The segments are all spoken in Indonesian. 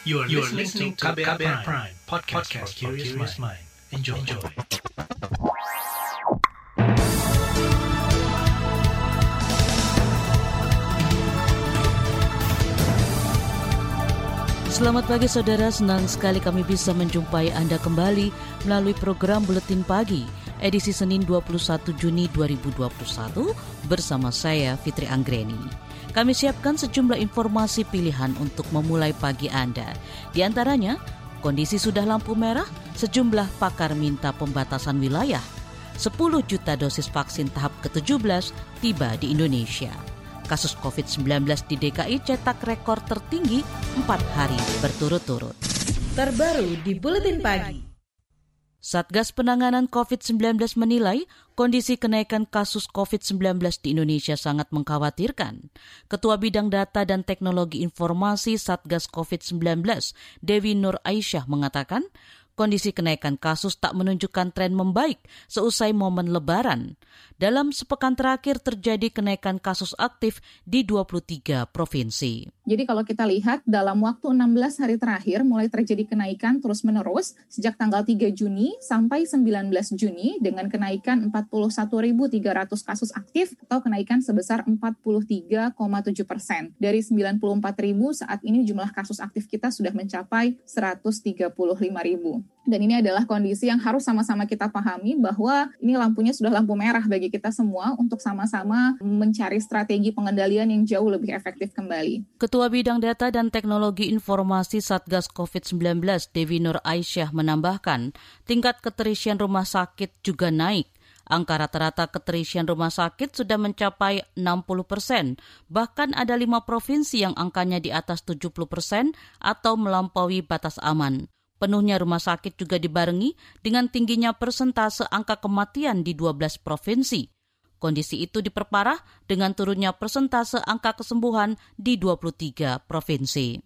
You are, you are listening to KBR, KBR Prime, Prime podcast, podcast for curious mind. Enjoy. Enjoy. Selamat pagi saudara, senang sekali kami bisa menjumpai Anda kembali melalui program Buletin Pagi edisi Senin 21 Juni 2021 bersama saya Fitri Anggreni. Kami siapkan sejumlah informasi pilihan untuk memulai pagi Anda. Di antaranya, kondisi sudah lampu merah, sejumlah pakar minta pembatasan wilayah. 10 juta dosis vaksin tahap ke-17 tiba di Indonesia. Kasus COVID-19 di DKI cetak rekor tertinggi 4 hari berturut-turut. Terbaru di Buletin Pagi. Satgas Penanganan COVID-19 menilai kondisi kenaikan kasus COVID-19 di Indonesia sangat mengkhawatirkan. Ketua Bidang Data dan Teknologi Informasi Satgas COVID-19, Dewi Nur Aisyah mengatakan, kondisi kenaikan kasus tak menunjukkan tren membaik seusai momen lebaran. Dalam sepekan terakhir terjadi kenaikan kasus aktif di 23 provinsi. Jadi kalau kita lihat dalam waktu 16 hari terakhir mulai terjadi kenaikan terus-menerus sejak tanggal 3 Juni sampai 19 Juni dengan kenaikan 41.300 kasus aktif atau kenaikan sebesar 43,7 persen. Dari 94.000 saat ini jumlah kasus aktif kita sudah mencapai 135.000. Dan ini adalah kondisi yang harus sama-sama kita pahami bahwa ini lampunya sudah lampu merah bagi kita semua untuk sama-sama mencari strategi pengendalian yang jauh lebih efektif kembali. Ketua Bidang Data dan Teknologi Informasi Satgas COVID-19 Devi Nur Aisyah menambahkan, tingkat keterisian rumah sakit juga naik. Angka rata-rata keterisian rumah sakit sudah mencapai 60 persen. Bahkan ada lima provinsi yang angkanya di atas 70 persen atau melampaui batas aman. Penuhnya rumah sakit juga dibarengi dengan tingginya persentase angka kematian di 12 provinsi. Kondisi itu diperparah dengan turunnya persentase angka kesembuhan di 23 provinsi.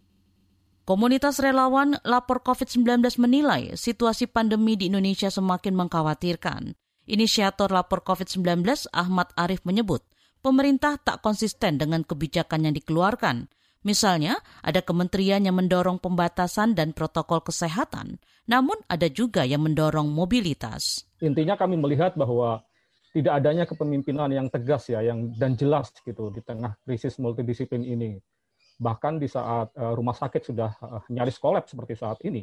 Komunitas relawan lapor COVID-19 menilai situasi pandemi di Indonesia semakin mengkhawatirkan. Inisiator lapor COVID-19 Ahmad Arif menyebut, pemerintah tak konsisten dengan kebijakan yang dikeluarkan – Misalnya, ada kementerian yang mendorong pembatasan dan protokol kesehatan, namun ada juga yang mendorong mobilitas. Intinya kami melihat bahwa tidak adanya kepemimpinan yang tegas ya, yang dan jelas gitu di tengah krisis multidisiplin ini. Bahkan di saat uh, rumah sakit sudah uh, nyaris kolaps seperti saat ini,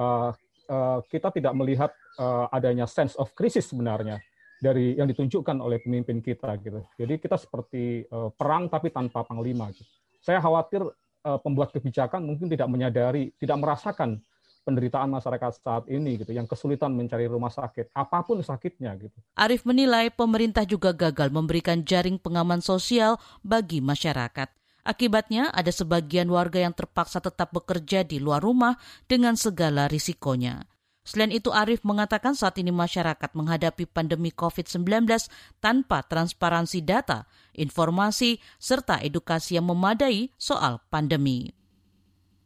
uh, uh, kita tidak melihat uh, adanya sense of crisis sebenarnya dari yang ditunjukkan oleh pemimpin kita gitu. Jadi kita seperti uh, perang tapi tanpa panglima. Gitu saya khawatir uh, pembuat kebijakan mungkin tidak menyadari, tidak merasakan penderitaan masyarakat saat ini gitu yang kesulitan mencari rumah sakit apa pun sakitnya gitu. Arif menilai pemerintah juga gagal memberikan jaring pengaman sosial bagi masyarakat. Akibatnya ada sebagian warga yang terpaksa tetap bekerja di luar rumah dengan segala risikonya. Selain itu, Arif mengatakan saat ini masyarakat menghadapi pandemi COVID-19 tanpa transparansi data, informasi, serta edukasi yang memadai soal pandemi.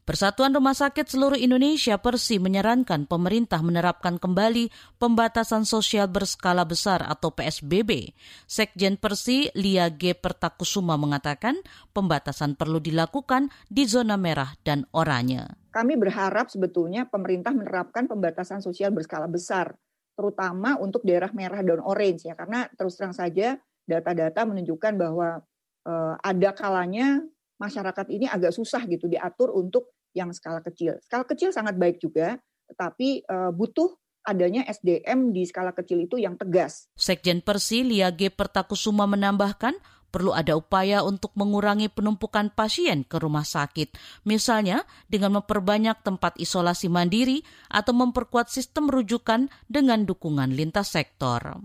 Persatuan Rumah Sakit seluruh Indonesia Persi menyarankan pemerintah menerapkan kembali pembatasan sosial berskala besar atau PSBB. Sekjen Persi Lia G. Pertakusuma mengatakan pembatasan perlu dilakukan di zona merah dan oranye. Kami berharap sebetulnya pemerintah menerapkan pembatasan sosial berskala besar, terutama untuk daerah merah dan orange ya, karena terus terang saja data-data menunjukkan bahwa uh, ada kalanya masyarakat ini agak susah gitu diatur untuk yang skala kecil. Skala kecil sangat baik juga, tetapi uh, butuh adanya SDM di skala kecil itu yang tegas. Sekjen Persi Lia G. Pertakusuma menambahkan perlu ada upaya untuk mengurangi penumpukan pasien ke rumah sakit, misalnya dengan memperbanyak tempat isolasi mandiri atau memperkuat sistem rujukan dengan dukungan lintas sektor.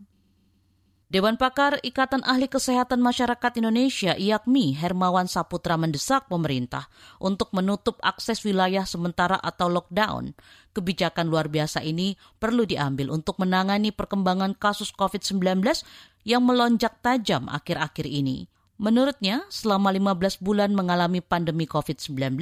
Dewan Pakar Ikatan Ahli Kesehatan Masyarakat Indonesia IAKMI Hermawan Saputra mendesak pemerintah untuk menutup akses wilayah sementara atau lockdown. Kebijakan luar biasa ini perlu diambil untuk menangani perkembangan kasus COVID-19 yang melonjak tajam akhir-akhir ini. Menurutnya, selama 15 bulan mengalami pandemi COVID-19,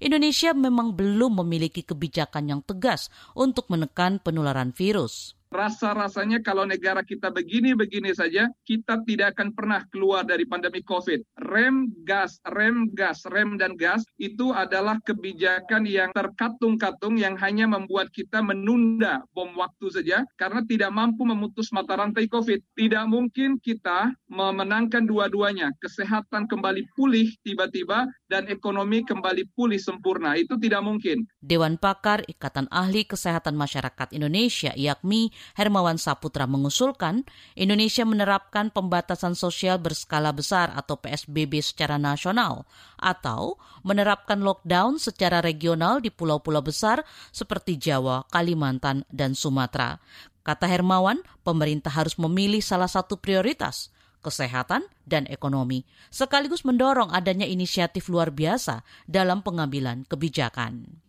Indonesia memang belum memiliki kebijakan yang tegas untuk menekan penularan virus. Rasa-rasanya kalau negara kita begini-begini saja, kita tidak akan pernah keluar dari pandemi COVID. Rem, gas, rem, gas, rem, dan gas itu adalah kebijakan yang terkatung-katung yang hanya membuat kita menunda bom waktu saja karena tidak mampu memutus mata rantai COVID. Tidak mungkin kita memenangkan dua-duanya. Kesehatan kembali pulih tiba-tiba dan ekonomi kembali pulih sempurna. Itu tidak mungkin. Dewan Pakar Ikatan Ahli Kesehatan Masyarakat Indonesia, IAKMI, Hermawan Saputra mengusulkan Indonesia menerapkan pembatasan sosial berskala besar atau PSBB secara nasional atau menerapkan lockdown secara regional di pulau-pulau besar seperti Jawa, Kalimantan, dan Sumatera. Kata Hermawan, pemerintah harus memilih salah satu prioritas, kesehatan, dan ekonomi, sekaligus mendorong adanya inisiatif luar biasa dalam pengambilan kebijakan.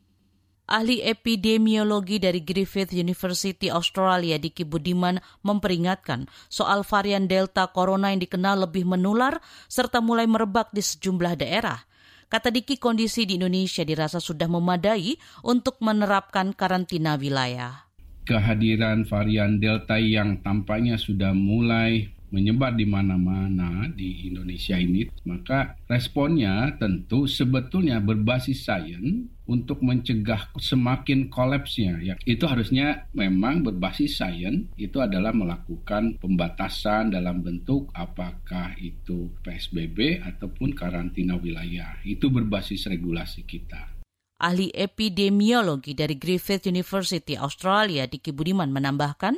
Ahli epidemiologi dari Griffith University Australia Diki Budiman memperingatkan soal varian Delta Corona yang dikenal lebih menular serta mulai merebak di sejumlah daerah. Kata Diki, kondisi di Indonesia dirasa sudah memadai untuk menerapkan karantina wilayah. Kehadiran varian Delta yang tampaknya sudah mulai menyebar di mana-mana di Indonesia ini, maka responnya tentu sebetulnya berbasis sains untuk mencegah semakin kolapsnya. Ya, itu harusnya memang berbasis sains itu adalah melakukan pembatasan dalam bentuk apakah itu PSBB ataupun karantina wilayah. Itu berbasis regulasi kita. Ahli epidemiologi dari Griffith University Australia, Diki Budiman menambahkan,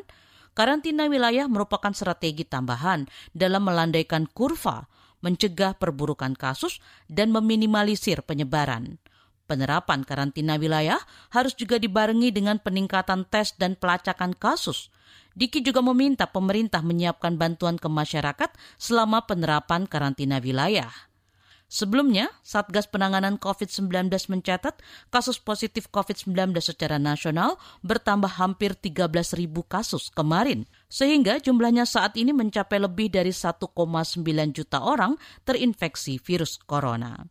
Karantina wilayah merupakan strategi tambahan dalam melandaikan kurva, mencegah perburukan kasus, dan meminimalisir penyebaran. Penerapan karantina wilayah harus juga dibarengi dengan peningkatan tes dan pelacakan kasus. Diki juga meminta pemerintah menyiapkan bantuan ke masyarakat selama penerapan karantina wilayah. Sebelumnya, Satgas Penanganan COVID-19 mencatat kasus positif COVID-19 secara nasional bertambah hampir 13 ribu kasus kemarin, sehingga jumlahnya saat ini mencapai lebih dari 1,9 juta orang terinfeksi virus corona.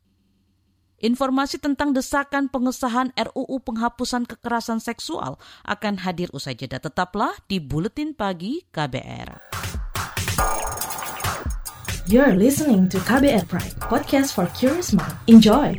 Informasi tentang desakan pengesahan RUU penghapusan kekerasan seksual akan hadir usai jeda. Tetaplah di Buletin Pagi KBR. You're listening to KBR Pride, podcast for curious mind. Enjoy!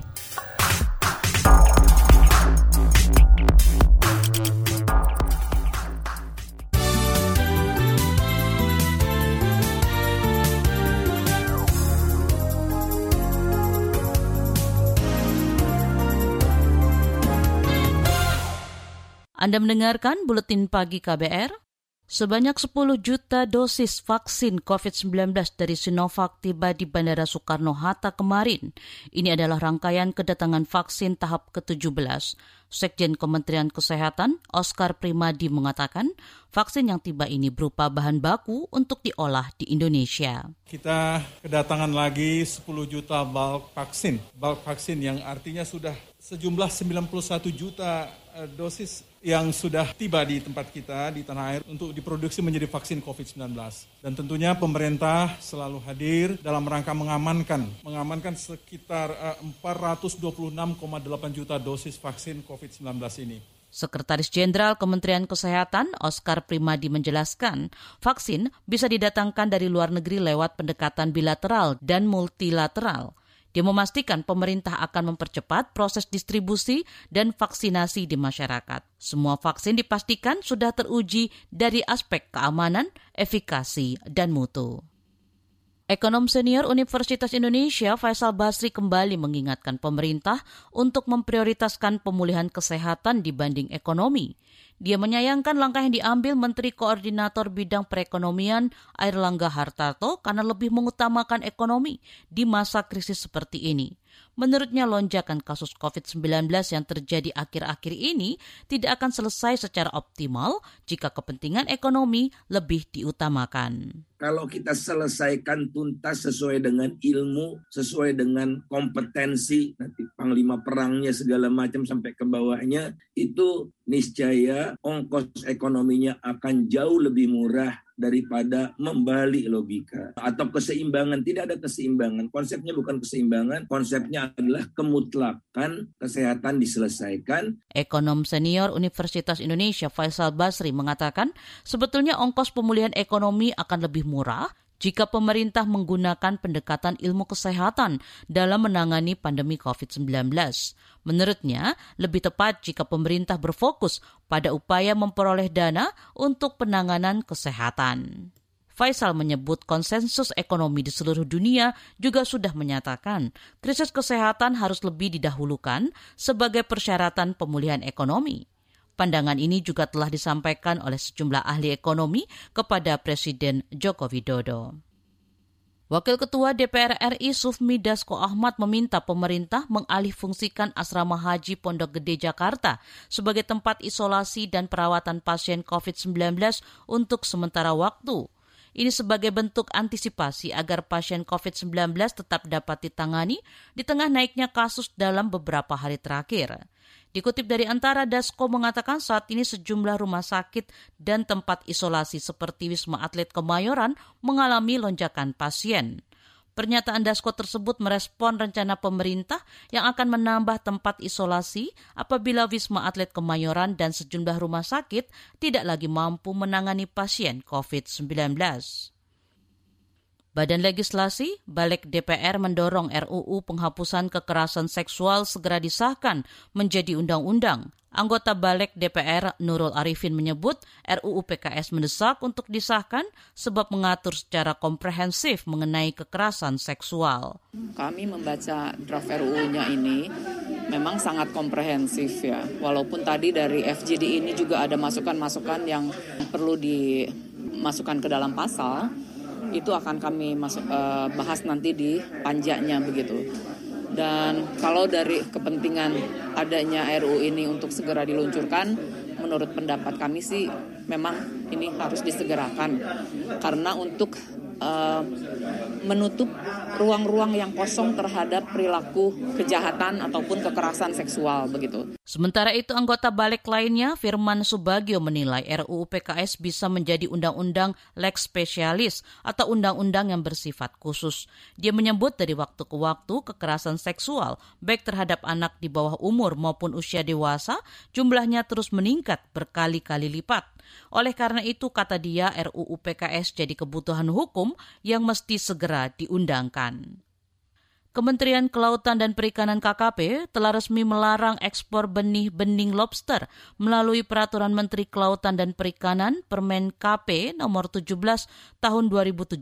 Anda mendengarkan Buletin Pagi KBR? Sebanyak 10 juta dosis vaksin COVID-19 dari Sinovac tiba di Bandara Soekarno-Hatta kemarin. Ini adalah rangkaian kedatangan vaksin tahap ke-17. Sekjen Kementerian Kesehatan, Oscar Primadi mengatakan, vaksin yang tiba ini berupa bahan baku untuk diolah di Indonesia. Kita kedatangan lagi 10 juta bulk vaksin. Bulk vaksin yang artinya sudah sejumlah 91 juta eh, dosis yang sudah tiba di tempat kita di tanah air untuk diproduksi menjadi vaksin COVID-19. Dan tentunya pemerintah selalu hadir dalam rangka mengamankan mengamankan sekitar 426,8 eh, juta dosis vaksin COVID-19 ini. Sekretaris Jenderal Kementerian Kesehatan Oscar Primadi menjelaskan, vaksin bisa didatangkan dari luar negeri lewat pendekatan bilateral dan multilateral. Dia memastikan pemerintah akan mempercepat proses distribusi dan vaksinasi di masyarakat. Semua vaksin dipastikan sudah teruji dari aspek keamanan, efikasi, dan mutu. Ekonom senior Universitas Indonesia Faisal Basri kembali mengingatkan pemerintah untuk memprioritaskan pemulihan kesehatan dibanding ekonomi. Dia menyayangkan langkah yang diambil Menteri Koordinator Bidang Perekonomian Airlangga Hartarto karena lebih mengutamakan ekonomi di masa krisis seperti ini. Menurutnya lonjakan kasus COVID-19 yang terjadi akhir-akhir ini tidak akan selesai secara optimal jika kepentingan ekonomi lebih diutamakan. Kalau kita selesaikan tuntas sesuai dengan ilmu, sesuai dengan kompetensi, nanti panglima perangnya segala macam sampai ke bawahnya, itu niscaya ongkos ekonominya akan jauh lebih murah daripada membalik logika atau keseimbangan. Tidak ada keseimbangan. Konsepnya bukan keseimbangan, konsepnya adalah kemutlakan kesehatan diselesaikan. Ekonom senior Universitas Indonesia Faisal Basri mengatakan, sebetulnya ongkos pemulihan ekonomi akan lebih murah jika pemerintah menggunakan pendekatan ilmu kesehatan dalam menangani pandemi COVID-19. Menurutnya, lebih tepat jika pemerintah berfokus pada upaya memperoleh dana untuk penanganan kesehatan. Faisal menyebut konsensus ekonomi di seluruh dunia juga sudah menyatakan krisis kesehatan harus lebih didahulukan sebagai persyaratan pemulihan ekonomi. Pandangan ini juga telah disampaikan oleh sejumlah ahli ekonomi kepada Presiden Joko Widodo. Wakil Ketua DPR RI Sufmi Dasko Ahmad meminta pemerintah mengalihfungsikan asrama haji Pondok Gede Jakarta sebagai tempat isolasi dan perawatan pasien COVID-19 untuk sementara waktu. Ini sebagai bentuk antisipasi agar pasien COVID-19 tetap dapat ditangani di tengah naiknya kasus dalam beberapa hari terakhir. Dikutip dari Antara, Dasko mengatakan saat ini sejumlah rumah sakit dan tempat isolasi seperti Wisma Atlet Kemayoran mengalami lonjakan pasien. Pernyataan Dasko tersebut merespon rencana pemerintah yang akan menambah tempat isolasi apabila Wisma Atlet Kemayoran dan sejumlah rumah sakit tidak lagi mampu menangani pasien COVID-19. Badan Legislasi, Balik DPR mendorong RUU penghapusan kekerasan seksual segera disahkan menjadi undang-undang. Anggota Balik DPR Nurul Arifin menyebut RUU PKS mendesak untuk disahkan sebab mengatur secara komprehensif mengenai kekerasan seksual. Kami membaca draft RUU-nya ini memang sangat komprehensif ya. Walaupun tadi dari FGD ini juga ada masukan-masukan yang perlu dimasukkan ke dalam pasal, itu akan kami masuk uh, bahas nanti di panjanya begitu. Dan kalau dari kepentingan adanya RU ini untuk segera diluncurkan, menurut pendapat kami sih memang ini harus disegerakan karena untuk uh, menutup ruang-ruang yang kosong terhadap perilaku kejahatan ataupun kekerasan seksual begitu. Sementara itu anggota balik lainnya Firman Subagio menilai RUU PKS bisa menjadi undang-undang lex spesialis atau undang-undang yang bersifat khusus. Dia menyebut dari waktu ke waktu kekerasan seksual baik terhadap anak di bawah umur maupun usia dewasa jumlahnya terus meningkat berkali-kali lipat. Oleh karena itu, kata dia, RUU PKS jadi kebutuhan hukum yang mesti segera diundangkan. Kementerian Kelautan dan Perikanan KKP telah resmi melarang ekspor benih-bening lobster melalui Peraturan Menteri Kelautan dan Perikanan Permen KP nomor 17 tahun 2017.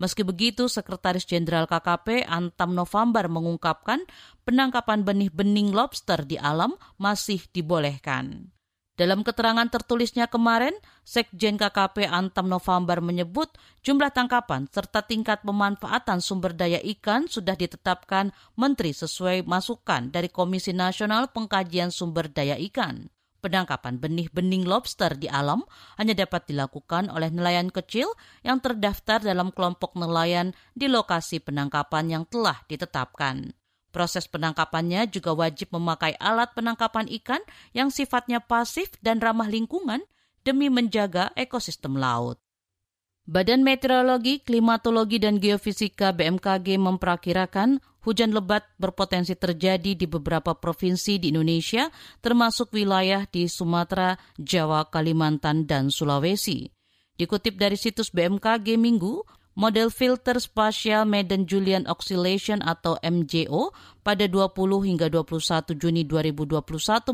Meski begitu, Sekretaris Jenderal KKP Antam November mengungkapkan penangkapan benih-bening lobster di alam masih dibolehkan. Dalam keterangan tertulisnya kemarin, Sekjen KKP Antam November menyebut jumlah tangkapan serta tingkat pemanfaatan sumber daya ikan sudah ditetapkan Menteri sesuai masukan dari Komisi Nasional Pengkajian Sumber Daya Ikan. Penangkapan benih-bening lobster di alam hanya dapat dilakukan oleh nelayan kecil yang terdaftar dalam kelompok nelayan di lokasi penangkapan yang telah ditetapkan. Proses penangkapannya juga wajib memakai alat penangkapan ikan yang sifatnya pasif dan ramah lingkungan demi menjaga ekosistem laut. Badan Meteorologi, Klimatologi, dan Geofisika BMKG memperkirakan hujan lebat berpotensi terjadi di beberapa provinsi di Indonesia, termasuk wilayah di Sumatera, Jawa, Kalimantan, dan Sulawesi. Dikutip dari situs BMKG Minggu, model filter spatial Medan Julian Oscillation atau MJO pada 20 hingga 21 Juni 2021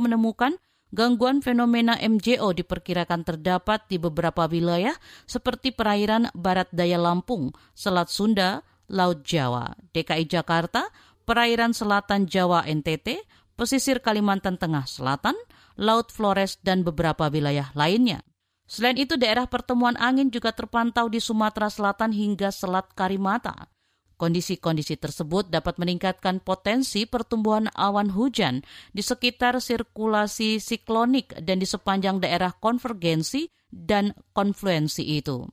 menemukan gangguan fenomena MJO diperkirakan terdapat di beberapa wilayah seperti perairan barat daya Lampung, Selat Sunda, Laut Jawa, DKI Jakarta, perairan selatan Jawa NTT, pesisir Kalimantan Tengah Selatan, Laut Flores, dan beberapa wilayah lainnya. Selain itu, daerah pertemuan angin juga terpantau di Sumatera Selatan hingga Selat Karimata. Kondisi-kondisi tersebut dapat meningkatkan potensi pertumbuhan awan hujan di sekitar sirkulasi siklonik dan di sepanjang daerah konvergensi dan konfluensi itu.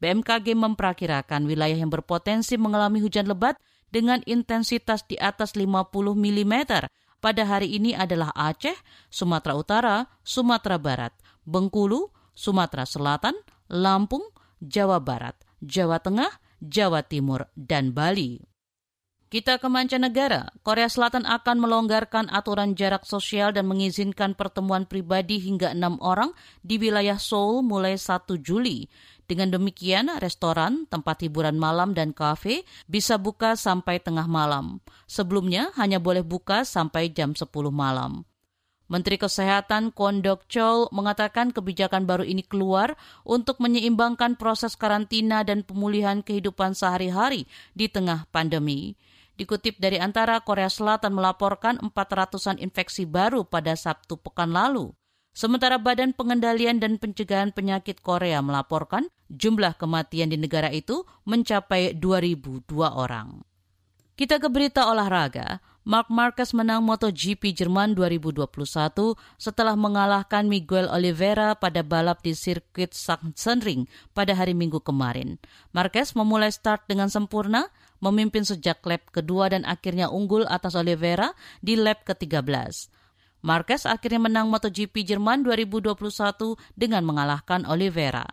BMKG memperkirakan wilayah yang berpotensi mengalami hujan lebat dengan intensitas di atas 50 mm pada hari ini adalah Aceh, Sumatera Utara, Sumatera Barat, Bengkulu, Sumatera Selatan, Lampung, Jawa Barat, Jawa Tengah, Jawa Timur, dan Bali. Kita ke mancanegara, Korea Selatan akan melonggarkan aturan jarak sosial dan mengizinkan pertemuan pribadi hingga enam orang di wilayah Seoul mulai 1 Juli. Dengan demikian, restoran, tempat hiburan malam, dan kafe bisa buka sampai tengah malam. Sebelumnya hanya boleh buka sampai jam 10 malam. Menteri Kesehatan Kondok Chol mengatakan kebijakan baru ini keluar untuk menyeimbangkan proses karantina dan pemulihan kehidupan sehari-hari di tengah pandemi. Dikutip dari antara Korea Selatan melaporkan 400-an infeksi baru pada Sabtu pekan lalu. Sementara Badan Pengendalian dan Pencegahan Penyakit Korea melaporkan jumlah kematian di negara itu mencapai 2.002 orang. Kita ke berita olahraga. Mark Marquez menang MotoGP Jerman 2021 setelah mengalahkan Miguel Oliveira pada balap di sirkuit Sachsenring pada hari Minggu kemarin. Marquez memulai start dengan sempurna, memimpin sejak lap kedua dan akhirnya unggul atas Oliveira di lap ke-13. Marquez akhirnya menang MotoGP Jerman 2021 dengan mengalahkan Oliveira.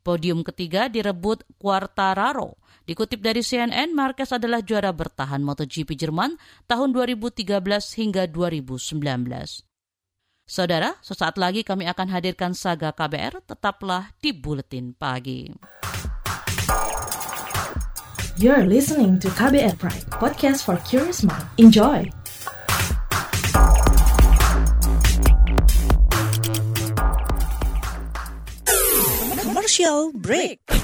Podium ketiga direbut Quartararo. Dikutip dari CNN, Marquez adalah juara bertahan MotoGP Jerman tahun 2013 hingga 2019. Saudara, sesaat lagi kami akan hadirkan Saga KBR, tetaplah di Buletin Pagi. You're listening to KBR Pride, podcast for curious mind. Enjoy! Commercial break.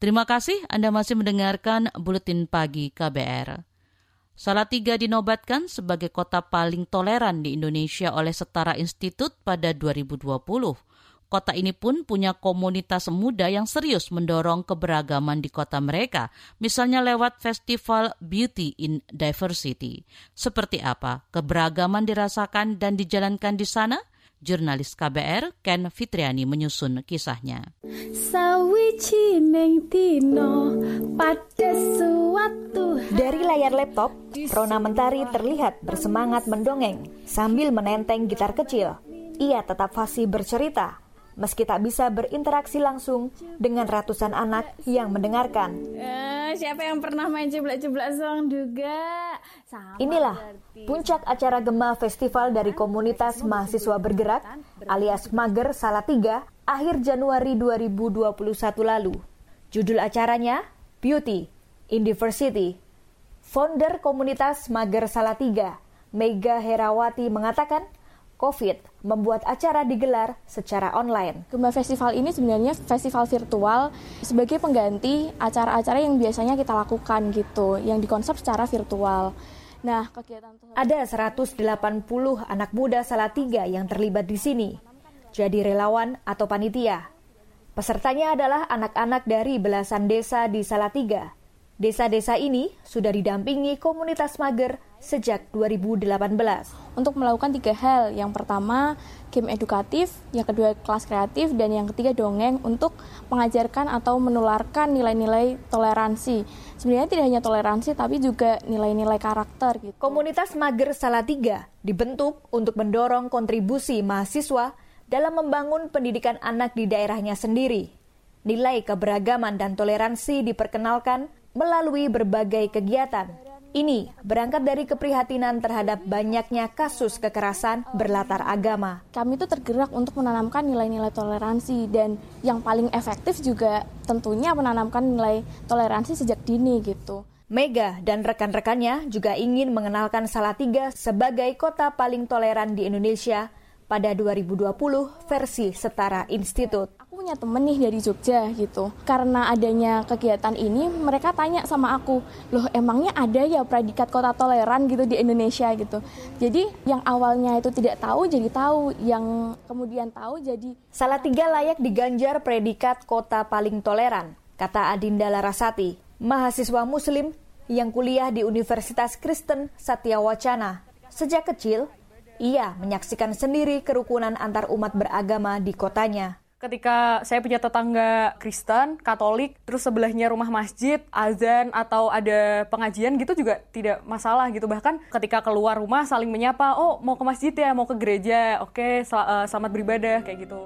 Terima kasih Anda masih mendengarkan Buletin Pagi KBR. Salatiga dinobatkan sebagai kota paling toleran di Indonesia oleh Setara Institut pada 2020. Kota ini pun punya komunitas muda yang serius mendorong keberagaman di kota mereka, misalnya lewat Festival Beauty in Diversity. Seperti apa keberagaman dirasakan dan dijalankan di sana? Jurnalis KBR Ken Fitriani menyusun kisahnya. Dari layar laptop, Rona Mentari terlihat bersemangat mendongeng sambil menenteng gitar kecil. Ia tetap fasih bercerita, meski tak bisa berinteraksi langsung dengan ratusan anak yang mendengarkan. Siapa yang pernah main jeblak-jeblak song juga? Sama Inilah berarti. puncak acara Gema Festival dari komunitas mahasiswa bergerak alias Mager Salatiga akhir Januari 2021 lalu. Judul acaranya Beauty in Diversity. Founder komunitas Mager Salatiga, Mega Herawati mengatakan, COVID membuat acara digelar secara online. Gema Festival ini sebenarnya festival virtual sebagai pengganti acara-acara yang biasanya kita lakukan gitu, yang dikonsep secara virtual. Nah, kegiatan Ada 180 anak muda Salatiga yang terlibat di sini, jadi relawan atau panitia. Pesertanya adalah anak-anak dari belasan desa di Salatiga. Desa-desa ini sudah didampingi komunitas mager sejak 2018. untuk melakukan tiga hal. Yang pertama, game edukatif, yang kedua kelas kreatif, dan yang ketiga dongeng untuk mengajarkan atau menularkan nilai-nilai toleransi. Sebenarnya tidak hanya toleransi, tapi juga nilai-nilai karakter gitu. Komunitas Mager Salatiga dibentuk untuk mendorong kontribusi mahasiswa dalam membangun pendidikan anak di daerahnya sendiri. Nilai keberagaman dan toleransi diperkenalkan melalui berbagai kegiatan, Ini berangkat dari keprihatinan terhadap banyaknya kasus kekerasan berlatar agama. Kami itu tergerak untuk menanamkan nilai-nilai toleransi dan yang paling efektif juga tentunya menanamkan nilai toleransi sejak dini gitu. Mega dan rekan-rekannya juga ingin mengenalkan Salatiga sebagai kota paling toleran di Indonesia pada 2020 versi Setara Institut punya temen nih dari Jogja gitu. Karena adanya kegiatan ini, mereka tanya sama aku, loh emangnya ada ya predikat kota toleran gitu di Indonesia gitu. Jadi yang awalnya itu tidak tahu jadi tahu, yang kemudian tahu jadi... Salah tiga layak diganjar predikat kota paling toleran, kata Adinda Larasati, mahasiswa muslim yang kuliah di Universitas Kristen Satya Wacana. Sejak kecil, ia menyaksikan sendiri kerukunan antar umat beragama di kotanya ketika saya punya tetangga Kristen, Katolik, terus sebelahnya rumah masjid, azan atau ada pengajian gitu juga tidak masalah gitu. Bahkan ketika keluar rumah saling menyapa, oh mau ke masjid ya, mau ke gereja, oke sel uh, selamat beribadah kayak gitu.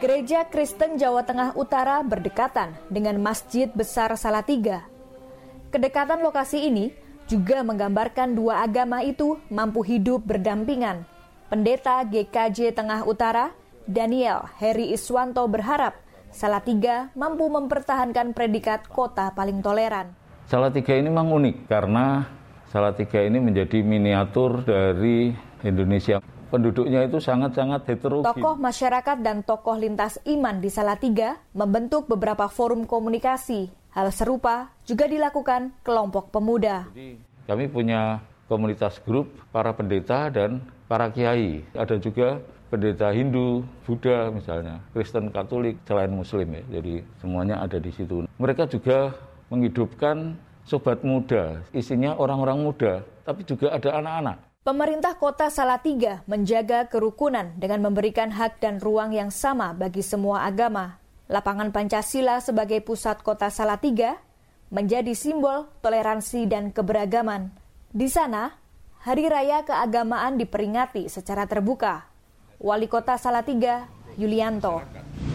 Gereja Kristen Jawa Tengah Utara berdekatan dengan Masjid Besar Salatiga. Kedekatan lokasi ini juga menggambarkan dua agama itu mampu hidup berdampingan Pendeta GKJ Tengah Utara, Daniel Heri Iswanto berharap Salatiga mampu mempertahankan predikat kota paling toleran. Salatiga ini memang unik karena Salatiga ini menjadi miniatur dari Indonesia. Penduduknya itu sangat-sangat heterogen. Tokoh masyarakat dan tokoh lintas iman di Salatiga membentuk beberapa forum komunikasi. Hal serupa juga dilakukan kelompok pemuda. Jadi, kami punya komunitas grup para pendeta dan para kiai. Ada juga pendeta Hindu, Buddha misalnya, Kristen, Katolik, selain Muslim ya. Jadi semuanya ada di situ. Mereka juga menghidupkan sobat muda, isinya orang-orang muda, tapi juga ada anak-anak. Pemerintah kota Salatiga menjaga kerukunan dengan memberikan hak dan ruang yang sama bagi semua agama. Lapangan Pancasila sebagai pusat kota Salatiga menjadi simbol toleransi dan keberagaman. Di sana, Hari Raya Keagamaan diperingati secara terbuka. Wali Kota Salatiga, Yulianto.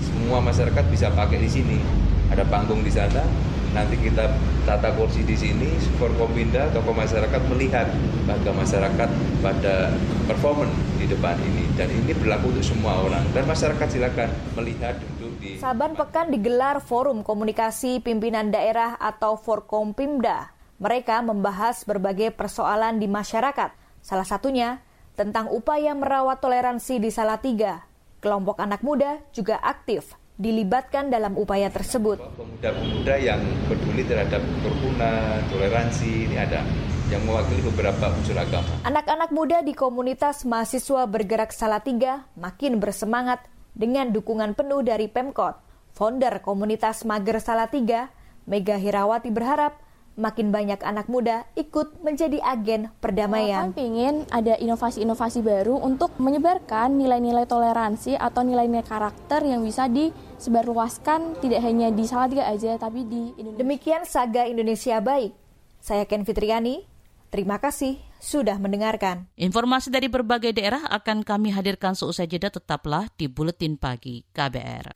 Semua masyarakat bisa pakai di sini. Ada panggung di sana, nanti kita tata kursi di sini, Forkompinda, tokoh masyarakat melihat bangga masyarakat pada performan di depan ini. Dan ini berlaku untuk semua orang. Dan masyarakat silakan melihat duduk di... Saban pekan digelar Forum Komunikasi Pimpinan Daerah atau Forkompimda mereka membahas berbagai persoalan di masyarakat, salah satunya tentang upaya merawat toleransi di Salatiga. Kelompok anak muda juga aktif dilibatkan dalam upaya tersebut. Pemuda-pemuda yang peduli terhadap kerukunan, toleransi, ini ada yang mewakili beberapa unsur agama. Anak-anak muda di komunitas mahasiswa bergerak Salatiga makin bersemangat dengan dukungan penuh dari Pemkot. Founder komunitas Mager Salatiga, Mega Hirawati berharap makin banyak anak muda ikut menjadi agen perdamaian. Kami ingin ada inovasi-inovasi baru untuk menyebarkan nilai-nilai toleransi atau nilai-nilai karakter yang bisa disebarluaskan tidak hanya di Salatiga aja tapi di Indonesia. Demikian Saga Indonesia Baik. Saya Ken Fitriani. Terima kasih sudah mendengarkan. Informasi dari berbagai daerah akan kami hadirkan seusai jeda tetaplah di Buletin Pagi KBR.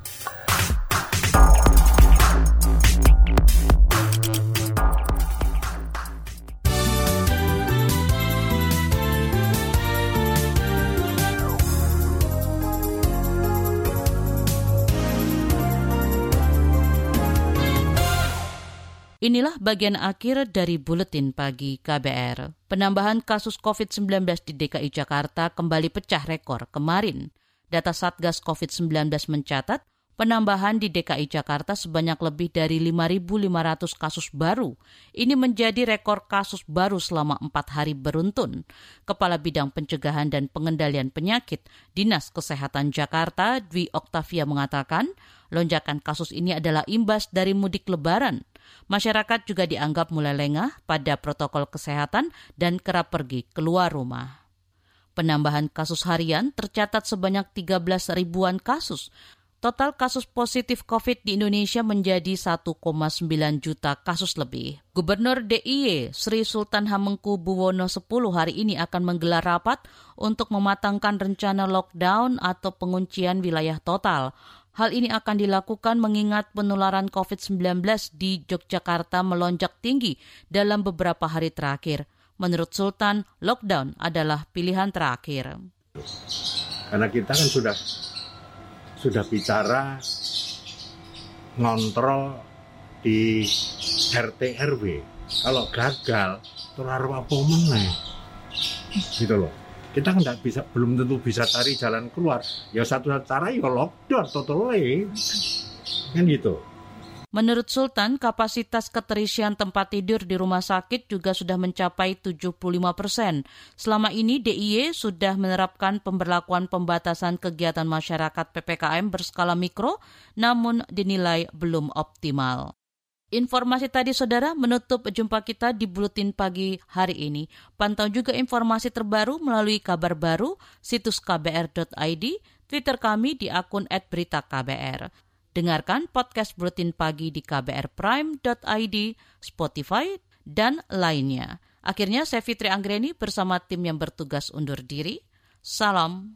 Inilah bagian akhir dari Buletin Pagi KBR. Penambahan kasus COVID-19 di DKI Jakarta kembali pecah rekor kemarin. Data Satgas COVID-19 mencatat penambahan di DKI Jakarta sebanyak lebih dari 5.500 kasus baru. Ini menjadi rekor kasus baru selama empat hari beruntun. Kepala Bidang Pencegahan dan Pengendalian Penyakit Dinas Kesehatan Jakarta, Dwi Oktavia mengatakan, lonjakan kasus ini adalah imbas dari mudik lebaran Masyarakat juga dianggap mulai lengah pada protokol kesehatan dan kerap pergi keluar rumah. Penambahan kasus harian tercatat sebanyak 13 ribuan kasus. total kasus positif COVID di Indonesia menjadi 1,9 juta kasus lebih. Gubernur DIY Sri Sultan Hamengkubuwono X hari ini akan menggelar rapat untuk mematangkan rencana lockdown atau penguncian wilayah total. Hal ini akan dilakukan mengingat penularan COVID-19 di Yogyakarta melonjak tinggi dalam beberapa hari terakhir. Menurut Sultan, lockdown adalah pilihan terakhir. Karena kita kan sudah sudah bicara ngontrol di RT RW. Kalau gagal, terlalu apa meneh. Gitu loh kita nggak bisa belum tentu bisa cari jalan keluar ya satu cara ya lockdown totally kan gitu Menurut Sultan, kapasitas keterisian tempat tidur di rumah sakit juga sudah mencapai 75 persen. Selama ini DIY sudah menerapkan pemberlakuan pembatasan kegiatan masyarakat PPKM berskala mikro, namun dinilai belum optimal. Informasi tadi saudara menutup jumpa kita di Buletin Pagi hari ini. Pantau juga informasi terbaru melalui kabar baru, situs kbr.id, Twitter kami di akun @beritaKBR. Dengarkan podcast Buletin Pagi di kbrprime.id, Spotify, dan lainnya. Akhirnya saya Fitri Anggreni bersama tim yang bertugas undur diri. Salam.